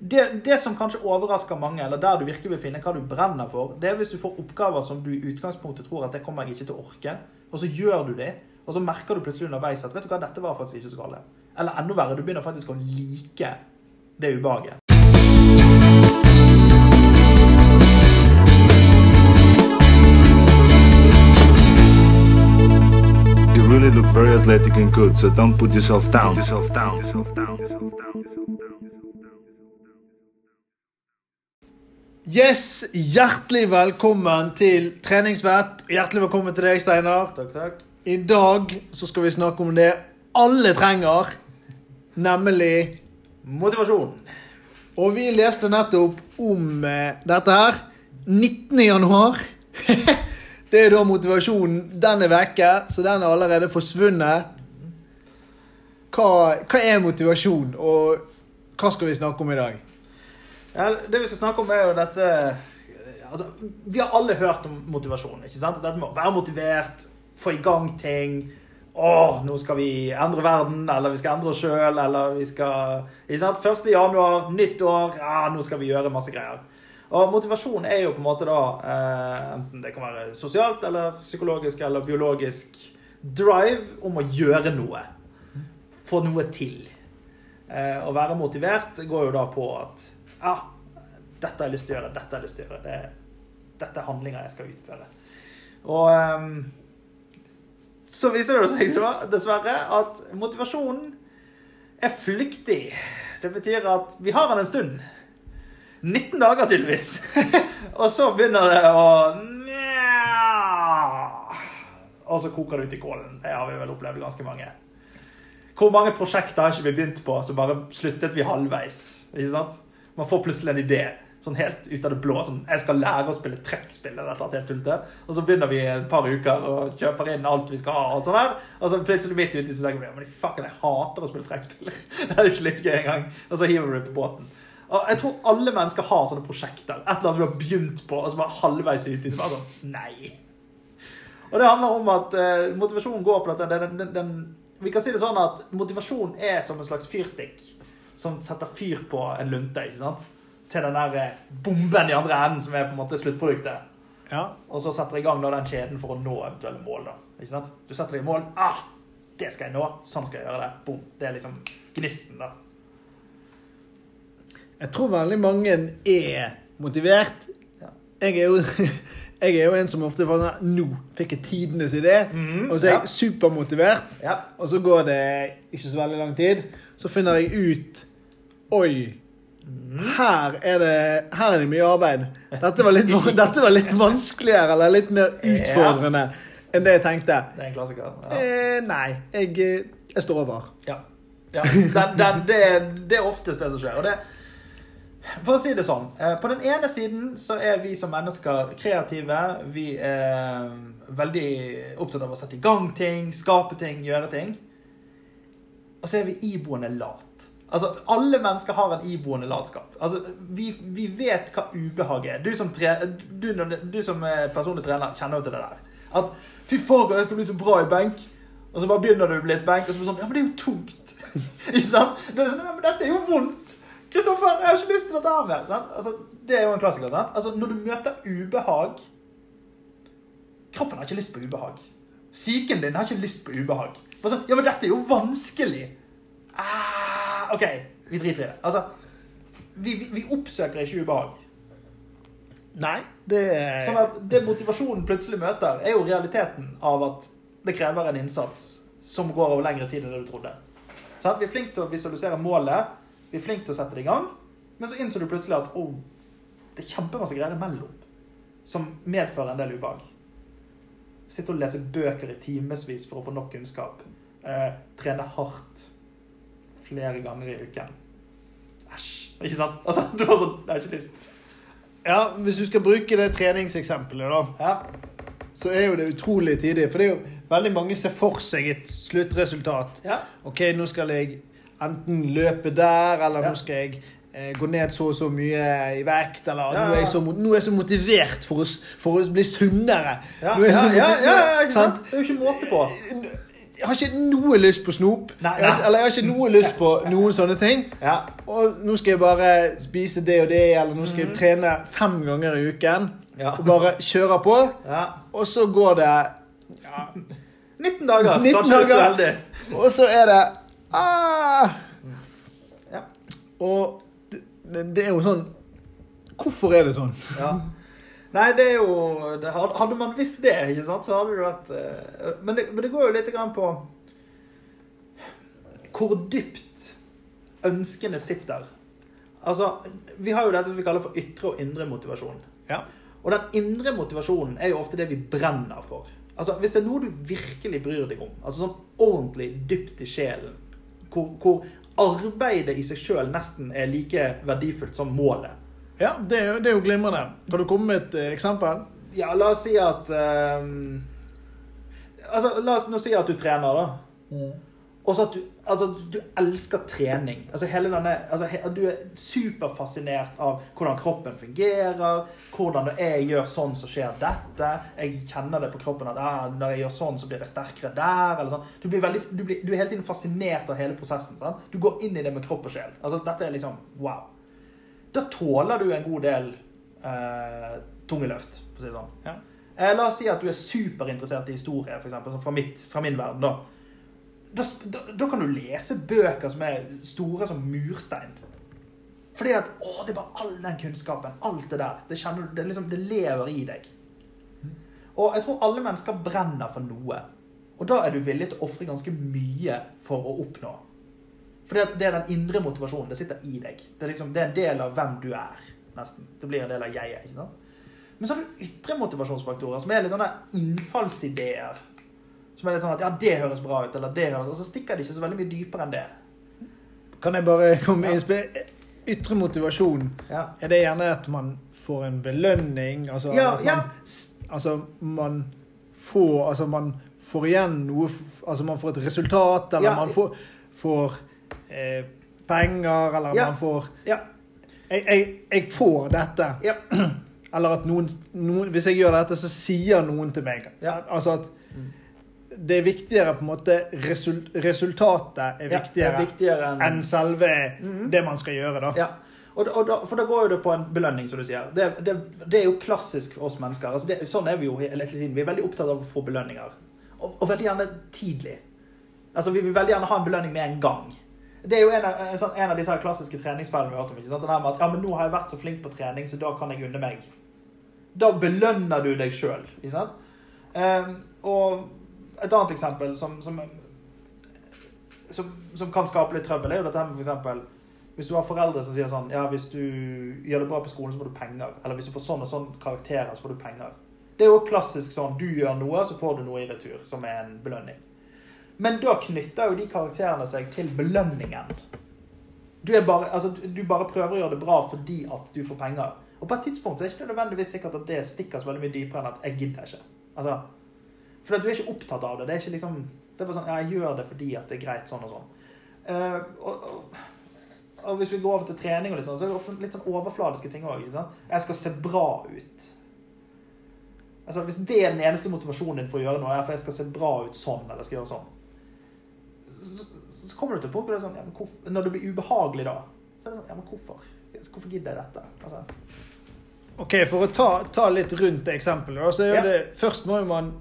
det, det som kanskje overrasker mange, eller der du virkelig vil finne hva du brenner for, det er hvis du får oppgaver som du i utgangspunktet tror at det kommer jeg ikke til å orke, og så gjør du det, og så merker du plutselig underveis at vet du hva, dette var faktisk ikke så galt. Eller enda verre, du begynner faktisk å like det ubehaget. You really look very athletic and good, so don't put yourself down. Yourself down. Yourself down. Yes, hjertelig velkommen til treningsvett. Hjertelig velkommen til deg, Steinar. Takk, takk. I dag så skal vi snakke om det alle trenger, nemlig Motivasjon. Og vi leste nettopp om eh, dette her. 19. januar. det er da motivasjonen. Den er vekke, så den er allerede forsvunnet. Hva, hva er motivasjon, og hva skal vi snakke om i dag? Ja, det vi skal snakke om, er jo dette altså, Vi har alle hørt om motivasjon. ikke sant? Dette med å være motivert, få i gang ting. Å, nå skal vi endre verden, eller vi skal endre oss sjøl, eller vi skal ikke sant? 1. januar, nytt år, ja, nå skal vi gjøre masse greier. Og motivasjon er jo på en måte da eh, Enten det kan være sosialt eller psykologisk eller biologisk drive om å gjøre noe. Få noe til. Eh, å være motivert går jo da på at ja, dette har jeg lyst til å gjøre, dette har jeg lyst til å gjøre. Det, dette er handlinger jeg skal utføre. Og um, så viser det seg da, dessverre at motivasjonen er flyktig. Det betyr at vi har den en stund. 19 dager, tydeligvis. Og så begynner det å. Og så koker det ut i kålen. Det har vi vel opplevd ganske mange. Hvor mange prosjekter har ikke vi begynt på, så bare sluttet vi halvveis? Ikke sant? Man får plutselig en idé sånn helt ut av det blå. Sånn, jeg skal lære å spille trekkspill eller noe helt tullete. Og så begynner vi et par uker og kjøper inn alt vi skal ha. Og sånn her. Og så plutselig midt uti så tenker vi men fucken, jeg hater å spille trekkspill. det er jo ikke litt gøy engang. Og så hiver vi på båten. Og jeg tror alle mennesker har sånne prosjekter. Et eller annet vi har begynt på, og så bare halvveis uti. Så bare sånn Nei. Og det handler om at eh, motivasjonen går på dette. Den, den, den, vi kan si det sånn at motivasjon er som en slags fyrstikk som setter fyr på en lunte. ikke sant? Til den der eh, bomben i andre enden, som er på en måte sluttproduktet. Ja. Og så setter jeg i gang da den kjeden for å nå eventuelle mål. da. Ikke sant? Du setter deg i mål. Ah, det skal jeg nå. Sånn skal jeg gjøre det. Boom. Det er liksom gnisten, da. Jeg tror veldig mange er motivert. Ja. Jeg er jo, jeg er jo en som ofte får sånn Nå fikk jeg tidenes idé. Mm, og så er ja. jeg supermotivert. Ja. Og så går det ikke så veldig lang tid. Så finner jeg ut Oi. Her er, det, her er det mye arbeid. Dette var litt, dette var litt vanskeligere eller litt mer utfordrende enn det jeg tenkte. Det er en klassiker. Ja. Eh, nei, jeg, eh, jeg står over. Ja. ja. Den, den, det, det er oftest det som skjer. Og det, for å si det sånn, eh, på den ene siden så er vi som mennesker kreative. Vi er veldig opptatt av å sette i gang ting, skape ting, gjøre ting. Og så er vi iboende lat. Altså, Alle mennesker har en iboende latskap. Altså, vi, vi vet hva ubehag er. Du som, tre, du, du som er personlig trener kjenner jo til det der. At fy faen, jeg skal bli så bra i benk. Og så bare begynner du å bli et benk, og så blir det sånn Ja, men det er jo tungt. Ikke sant? Det er sånn, ja, men dette er jo vondt. Kristoffer, jeg har ikke lyst til å. Sant? Altså, det er jo en klassiker. sant? Altså, Når du møter ubehag Kroppen har ikke lyst på ubehag. Psyken din har ikke lyst på ubehag. Sånn, ja, men dette er jo vanskelig. Ah, OK, vi driter i det. Altså, vi, vi, vi oppsøker ikke ubehag. Nei, det Sånn at det motivasjonen plutselig møter, er jo realiteten av at det krever en innsats som går over lengre tid enn det du trodde. Sant? Vi er flinke til å visualisere målet, vi flink til å sette det i gang, men så innså du plutselig at oh, det er kjempemasse greier imellom som medfører en del ubehag. Sitte og lese bøker i timevis for å få nok kunnskap. Eh, trene hardt flere ganger i uken. Æsj. Ikke sant? Altså, du har sånn Jeg har ikke lyst. Ja, Hvis du skal bruke det treningseksempelet, da, Ja. så er jo det utrolig tidlig. For det er jo veldig mange ser for seg et sluttresultat. Ja. OK, nå skal jeg enten løpe der, eller Ja. nå skal jeg eh, gå ned så og så mye i vekt, eller Ja, nå, er jeg så, nå er jeg så motivert for å, for å bli sunnere. Ja, ja, ja, ja, ja, ikke sant? Det er jo ikke måte på. jeg har ikke noe lyst på snop. Nei, Jeg har, eller jeg har ikke noe lyst på noen sånne ting. Ja. Og nå skal jeg bare spise det og det, eller nå skal jeg trene fem ganger i uken. Mhm. Ja. Og bare kjøre på. ja. Og så går det 19 dager, 19 kanskje hvis du er dager. Og så er det ah! Ja. Og det, det er jo sånn Hvorfor er det sånn? Ja. Nei, det er jo det, hadde- man visst det, ikke sant, så hadde det vært eh, men, det, men det går jo litt grann på hvor dypt ønskene sitter. Altså, Vi har jo dette vi kaller for ytre og indre motivasjon. Ja. Og den indre motivasjonen er jo ofte det vi brenner for. Altså, Hvis det er noe du virkelig bryr deg om, altså sånn ordentlig dypt i sjelen, hvor, hvor arbeidet i seg sjøl nesten er like verdifullt som målet, Ja, det er jo, det er jo glimrende. Kan du komme med et eh, eksempel? Ja, la oss si at um, Altså, la oss nå si at du trener, da. Og så at du, altså, du elsker trening. Altså, hele denne, altså, he, du er superfascinert av hvordan kroppen fungerer. Hvordan når jeg gjør sånn, så skjer dette. Jeg kjenner det på kroppen at ah, når jeg gjør sånn, så blir jeg sterkere der. Eller sånn. du, blir veldig, du, blir, du er hele tiden fascinert av hele prosessen. Sant? Du går inn i det med kropp og sjel. Altså, dette er liksom wow. Da tåler du en god del eh, tunge løft, for å si det sånn. Ja. Eh, la oss si at du er superinteressert i historie, eksempel, sånn fra, fra min verden. Da. Da, da, kan du lese bøker som er store som murstein. Fordi at å, det er bare all den kunnskapen, alt det der. Det, kjenner, det, liksom, det lever i deg. Og jeg tror alle mennesker brenner for noe. Og da er du villig til å ofre ganske mye for å oppnå. For det er den indre motivasjonen. Det sitter i deg. Det er, liksom, det er en del av hvem du er. nesten. Det blir en del av ikke sant? Men så har du ytre motivasjonsfaktorer, som er litt sånne innfallsideer. Som er litt sånn at ja, det høres bra ut, eller det høres Og så stikker det ikke så veldig mye dypere enn det. Kan jeg bare komme med innspill? Ytre motivasjon, Ja. er det gjerne at man får en belønning? Altså, Ja, man, ja. altså man får Altså man får igjen noe Altså man får et resultat, eller man får, får eh, penger, eller man får Ja. jeg, jeg, jeg får dette. Ja. Eller at noen, noen Hvis jeg gjør dette, så sier noen til meg Ja. Altså at det er viktigere på en måte Resultatet er Ja, viktigere, er viktigere enn enn selve Mhm. det man skal gjøre, da. Ja. Og, og da, for da går jo det på en belønning, som du sier. Det, det, det er jo klassisk for oss mennesker. Altså det, sånn er vi jo hele tiden. Vi er veldig opptatt av å få belønninger. Og, og veldig gjerne tidlig. Altså Vi vil veldig gjerne ha en belønning med en gang. Det er jo en av, en sånn, en av disse her klassiske treningsfellene vi har hørt om. ikke sant? Den her med at ja, men 'Nå har jeg vært så flink på trening, så da kan jeg unne meg'. Da belønner du deg sjøl. Um, og et annet eksempel som, som, som, som kan skape litt trøbbel, er jo dette med eksempel hvis du har foreldre som sier sånn Ja, hvis du gjør det bra på skolen, så får du penger. Eller hvis du får sånn og sånn karakterer, så får du penger. Det er jo klassisk sånn du gjør noe, så får du noe i retur, som er en belønning. Men da knytter jo de karakterene seg til belønningen. Du, bare, altså, du bare prøver å gjøre det bra fordi at du får penger. Og på et tidspunkt så er det ikke nødvendigvis sikkert at det stikker så veldig mye dypere enn at 'jeg gidder ikke'. Altså, for du er ikke opptatt av det. Det er ikke liksom Det er bare sånn 'ja, jeg gjør det fordi at det er greit sånn og sånn'. Uh, og, og, og hvis vi går over til trening, og litt sånn, så er det ofte litt sånn overfladiske ting òg. Jeg skal se bra ut. Altså, Hvis det er den eneste motivasjonen din for å gjøre noe, er for jeg skal se bra ut sånn, eller skal gjøre sånn, så, så kommer du til et punkt hvor det er sånn ja, men hvorfor, Når det blir ubehagelig da, så er det sånn Ja, men hvorfor? Hvorfor gidder jeg dette? Altså, Ok, For å ta, ta litt rundt det eksempelet, så er jo Ja. det Først må jo man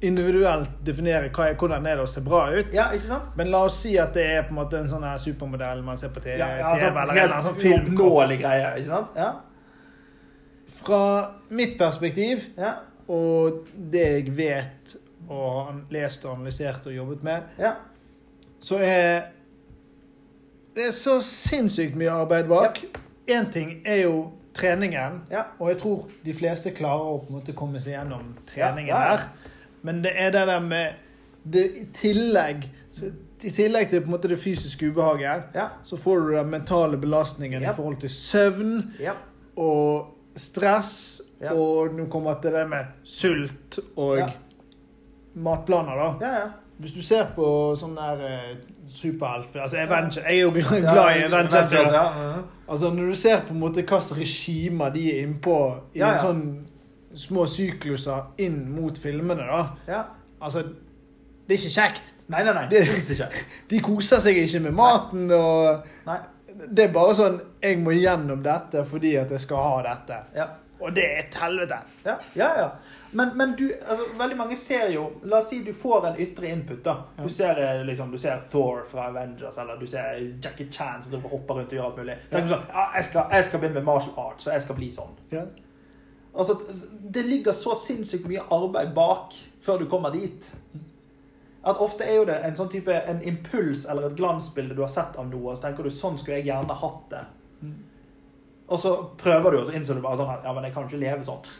individuelt definere er, hvordan er det å se bra ut. ja, ikke sant? Men la oss si at det er på en måte en sånn supermodell man ser på TV, Ja, ja, TV altså, en eller annen sånn helt uoppnåelig greie, ikke sant? Ja, Fra mitt perspektiv, ja, og det jeg vet og har lest og analysert og jobbet med, ja. så er det er så sinnssykt mye arbeid bak. Én ting er jo treningen, og jeg tror de fleste klarer å på en måte komme seg gjennom treningen der. Men det er det der med det i tillegg så, I tillegg til på en måte det fysiske ubehaget, Ja. så får du den mentale belastningen Ja. i forhold til søvn ja. og stress, og nå kommer til det med sult og matplaner, da. ja, ja. Hvis du ser på sånn der eh, superhelt Altså Avenger, jeg er jo glad, i Avengers. Mhm. Altså Når du ser på en måte hvilke regimer de er innpå i en sånn små sykluser inn mot filmene, da Ja. Altså det er ikke kjekt. Nei, nei, nei. Det- Det er ikke. De koser seg ikke med maten, og Nei. det er bare sånn Jeg må gjennom dette fordi at jeg skal ha dette. Ja. Og det er et helvete. Ja, ja. ja. Men, men du, altså, veldig mange ser jo La oss si du får en ytre input. da. Du ser eh, liksom, du ser Thor fra Avengers, eller du ser Jackie Chan som hopper rundt og gjør alt mulig. Tenk sånn ja, jeg, skal, jeg skal begynne med martial arts, og jeg skal bli sånn. Ja. Altså, Det ligger så sinnssykt mye arbeid bak før du kommer dit. At Ofte er jo det en sånn type en impuls eller et glansbilde du har sett av noe, og så tenker du sånn skulle jeg gjerne hatt det. Og så prøver du, og så innser du bare sånn ja, men jeg kan jo ikke leve sånn.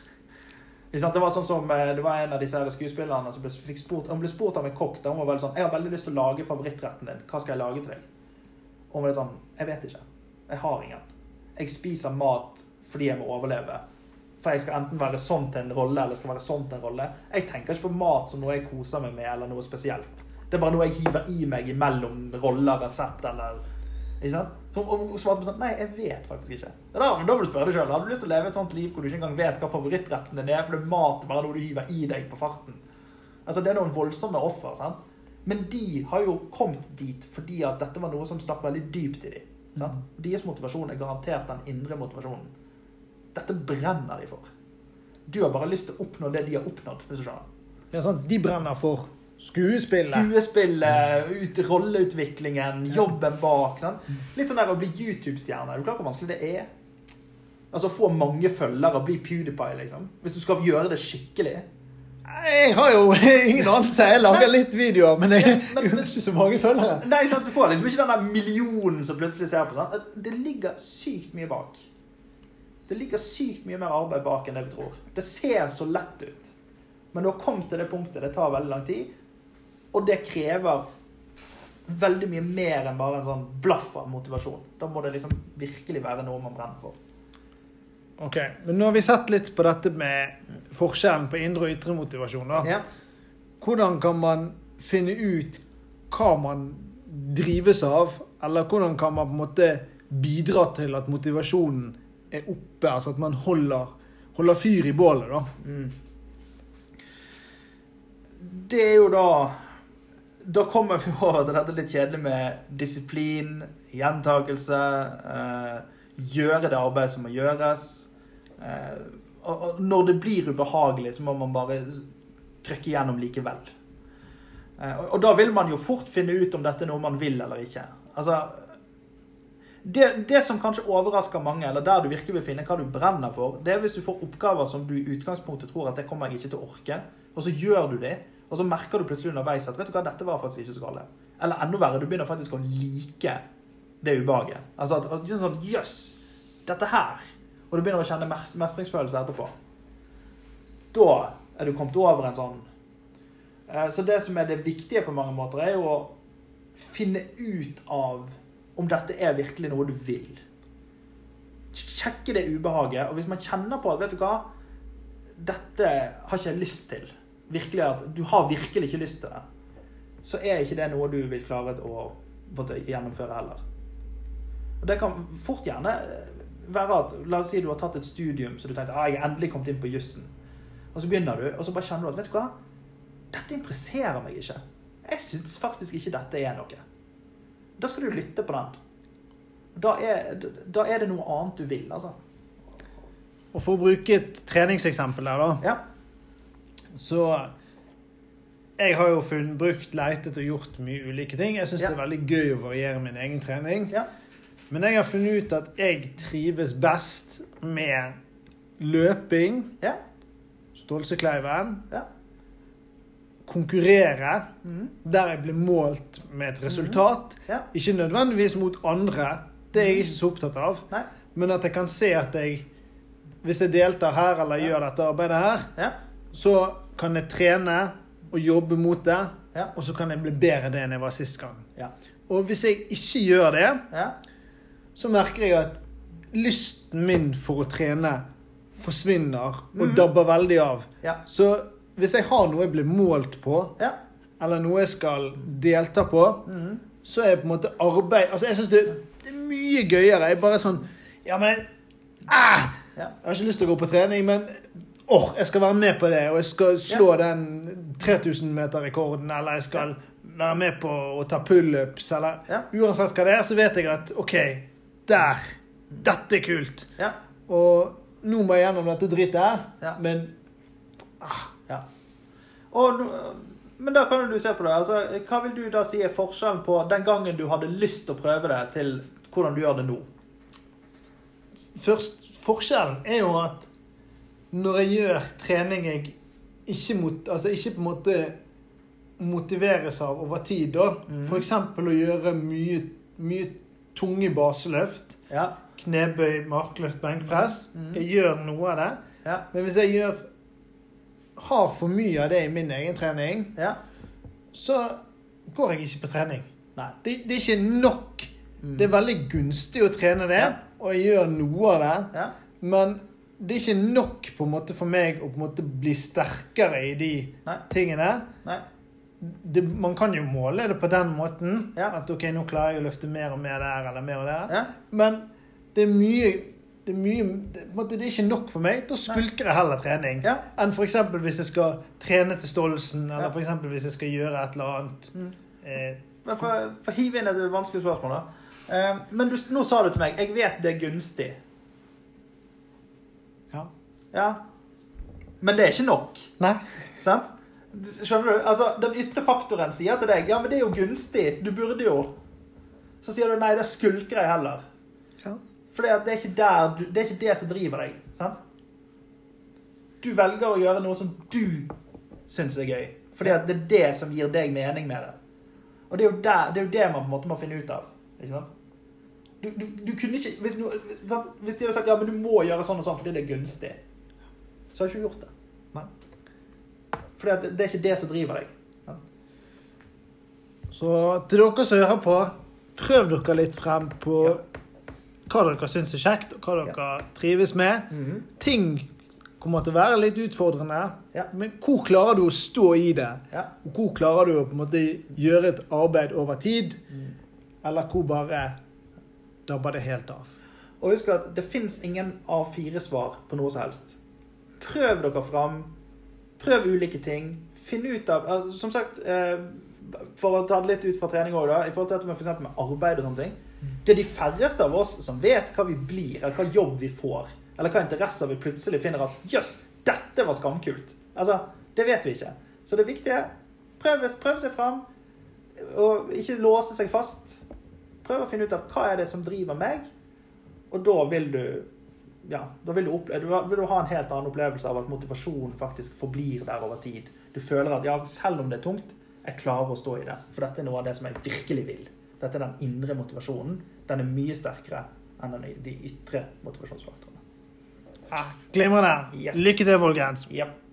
Det var sånn som, eh, det var en av disse her skuespillerne som ble, fikk spurt, hun ble spurt av en kokk. da Hun var veldig sånn 'Jeg har veldig lyst til å lage favorittretten din. Hva skal jeg lage til deg?' Og hun var litt sånn 'Jeg vet ikke. Jeg har ingen. Jeg spiser mat fordi jeg må overleve. For jeg skal enten være sånn til en rolle, eller skal være sånn til en rolle. Jeg tenker ikke på mat som noe jeg koser meg med, eller noe spesielt. Det er bare noe jeg hiver i meg imellom roller sett, eller Ikke sant? Og svarte på sånn Nei, jeg vet faktisk ikke. Da, men da må du spørre deg sjøl. Hadde du lyst til å leve et sånt liv hvor du ikke engang vet hva favorittretten din er, for det mat er bare noe du hiver i deg på farten? Altså, Det er noen voldsomme offer. sant? Men de har jo kommet dit fordi at dette var noe som stakk veldig dypt i dem. Sant? Deres motivasjon er garantert den indre motivasjonen. Dette brenner de for. Du har bare lyst til å oppnå det de har oppnådd. hvis du skjønner. Ja, sant? de brenner for skuespillet. Skuespillet, ut, rolleutviklingen, jobben bak. Sant? Litt sånn der å bli YouTube-stjerne. Er du klar hvor vanskelig det er? Altså Få mange følgere, bli PewDiePie, liksom. Hvis du skal gjøre det skikkelig. Jeg har jo ingen anelse. Jeg lager litt videoer, men- jeg har ikke så mange følgere. Nei, sant? Du får liksom ikke den der millionen som plutselig ser på. Sant? Det ligger sykt mye bak. Det ligger sykt mye mer arbeid bak enn det vi tror. Det ser så lett ut. Men du har kommet til det punktet. Det tar veldig lang tid. Og det krever veldig mye mer enn bare en sånn blaff av motivasjon. Da må det liksom virkelig være noe man brenner for. Ok, Men nå har vi sett litt på dette med forskjellen på indre og ytre motivasjon. da. Ja. Hvordan kan man finne ut hva man drives av? Eller hvordan kan man på en måte bidra til at motivasjonen er oppe? Altså at man holder, holder fyr i bålet, da. Mm. Det er jo da Da kommer vi over til dette litt kjedelige med disiplin, gjentakelse, eh, gjøre det arbeidet som må gjøres. Eh, og, og når det blir ubehagelig, så må man bare trykke igjennom likevel. Eh, og, og da vil man jo fort finne ut om dette er noe man vil eller ikke. Altså det, det som kanskje overrasker mange, eller der du virkelig vil finne hva du brenner for, det er hvis du får oppgaver som du i utgangspunktet tror at det kommer jeg ikke til å orke, og så gjør du det, og så merker du plutselig underveis at vet du hva, dette var faktisk ikke så galt. Eller enda verre, du begynner faktisk å like det ubehaget. Altså at, sånn, jøss, dette her. Og du begynner å kjenne mestringsfølelse etterpå. Da er du kommet over en sånn Eh, Så det som er det viktige på mange måter, er jo å finne ut av om dette er virkelig noe du vil. Sjekke det ubehaget. Og hvis man kjenner på at vet du hva, dette har ikke jeg lyst til, virkelig at du har virkelig ikke lyst til det, så er ikke det noe du vil klare å gjennomføre heller. Og det kan fort gjerne være at La oss si du har tatt et studium så du tenkte ah, jeg er endelig kommet inn på jussen. Og så begynner du, og så bare kjenner du at vet du hva, dette interesserer meg ikke. Jeg syns faktisk ikke dette er noe. Da skal du lytte på den. Da er, da er det noe annet du vil, altså. Og for å bruke et treningseksempel der, da. Ja. Så jeg har jo funnet, brukt, leitet og gjort mye ulike ting. Jeg syns Ja. det er veldig gøy å variere min egen trening. Ja. Men jeg har funnet ut at jeg trives best med løping, Ja. Stålsekleiven, Ja. Konkurrere, Mhm. der jeg blir målt med et resultat. Ja. Ikke nødvendigvis mot andre, det er jeg ikke så opptatt av. Nei. Men at jeg kan se at jeg, hvis jeg deltar her eller gjør dette arbeidet her, Ja. så kan jeg trene og jobbe mot det, Ja. og så kan jeg bli bedre det enn jeg var sist gang. Ja. Og hvis jeg ikke gjør det, Ja. så merker jeg at lysten min for å trene forsvinner og mm. dabber veldig av. Så hvis jeg har noe jeg blir målt på, Ja. eller noe jeg skal delta på, mm. så er jeg på en måte arbeid Altså, jeg syns det, det er mye gøyere. Jeg bare sånn Ja, men ah, Ja. Jeg har ikke lyst til å gå på trening, men Åh, jeg skal være med på det, og jeg skal slå den 3000-meter-rekorden, eller jeg skal være med på å ta pullups, eller Ja. Uansett hva det er, så vet jeg at OK, der. Dette er kult. Ja. Og nå må jeg gjennom dette drittet her, Ja. men ja. Og, men da kan jo du se på det. Altså, hva vil du da si er forskjellen på den gangen du hadde lyst til å prøve det, til hvordan du gjør det nå? først, forskjellen er jo at når jeg gjør trening jeg ikke, mot, altså ikke på en måte motiveres av over tid, da. Mm. Eksempel å gjøre mye, mye tunge baseløft. Ja. Knebøy, markløft, benkpress. Mm. Jeg gjør noe av det. Ja. Men hvis jeg gjør har for mye av det i min egen trening, Ja. så går jeg ikke på trening. Det, det er ikke nok. Det er veldig gunstig å trene det, Ja. og jeg gjør noe av det. Ja. Men det er ikke nok på en måte for meg å på en måte bli sterkere i de Nei. tingene. Nei. Det, man kan jo måle det på den måten. Ja. At ok, nå klarer jeg å løfte mer og mer der eller mer og der. Ja. Men det er mye det er, mye, det, det er ikke nok for meg. Da skulker jeg heller trening. Ja. Enn f.eks. hvis jeg skal trene til Stolsen, eller Ja. eksempel hvis jeg skal gjøre et eller annet. Mm. Eh, for, for hive inn et vanskelig spørsmål, da. Eh, men du, nå sa du til meg jeg vet det er gunstig. ja. Ja. Men det er ikke nok. Nei. Sant? Skjønner du? Altså, Den ytre faktoren sier til deg ja, men det er jo gunstig. Du burde jo. Så sier du nei, det skulker jeg heller. For det, er ikke det er ikke det som driver deg. sant? Du velger å gjøre noe som du syns er gøy. Fordi det er det som gir deg mening med det. Og det er jo, der, det, er jo det man på en måte må finne ut av. Ikke sant? Du, du, du kunne ikke hvis, no, sant? hvis de hadde sagt ja, men du må gjøre sånn og sånn fordi det er gunstig, så har du ikke gjort det. Nei. Fordi det, det er ikke det som driver deg. Så til dere som hører på, prøv dere litt frem på Ja. Hva dere syns er kjekt, og hva dere trives med. Ting kommer til å være litt utfordrende, Ja. men hvor klarer du å stå i det? Ja. Og hvor klarer du å på en måte gjøre et arbeid over tid? Eller hvor bare dabber det helt av? Og husk at det fins ingen A4-svar på noe som helst. Prøv dere fram. Prøv ulike ting. Finn ut av altså, Som sagt, eh, for å ta det litt ut fra trening òg, i forhold til dette med, for med arbeid og sånne ting. Det er de færreste av oss som vet hva vi blir, eller hva jobb vi får. Eller hva interesser vi plutselig finner at Jøss, dette var skamkult. Altså, Det vet vi ikke. Så det viktige er prøv, prøv seg fram, og ikke låse seg fast. Prøv å finne ut av hva er det som driver meg, og da vil du ja, da vil du, oppleve, vil du ha en helt annen opplevelse av at motivasjonen faktisk forblir der over tid. Du føler at ja, selv om det er tungt, jeg klarer å stå i det. For dette er noe av det som jeg virkelig vil. Dette er den indre motivasjonen. Den er mye sterkere enn den, de ytre motivasjonsfaktorene. Ah, Glimrende. Yes. Lykke til, folkens. Yep.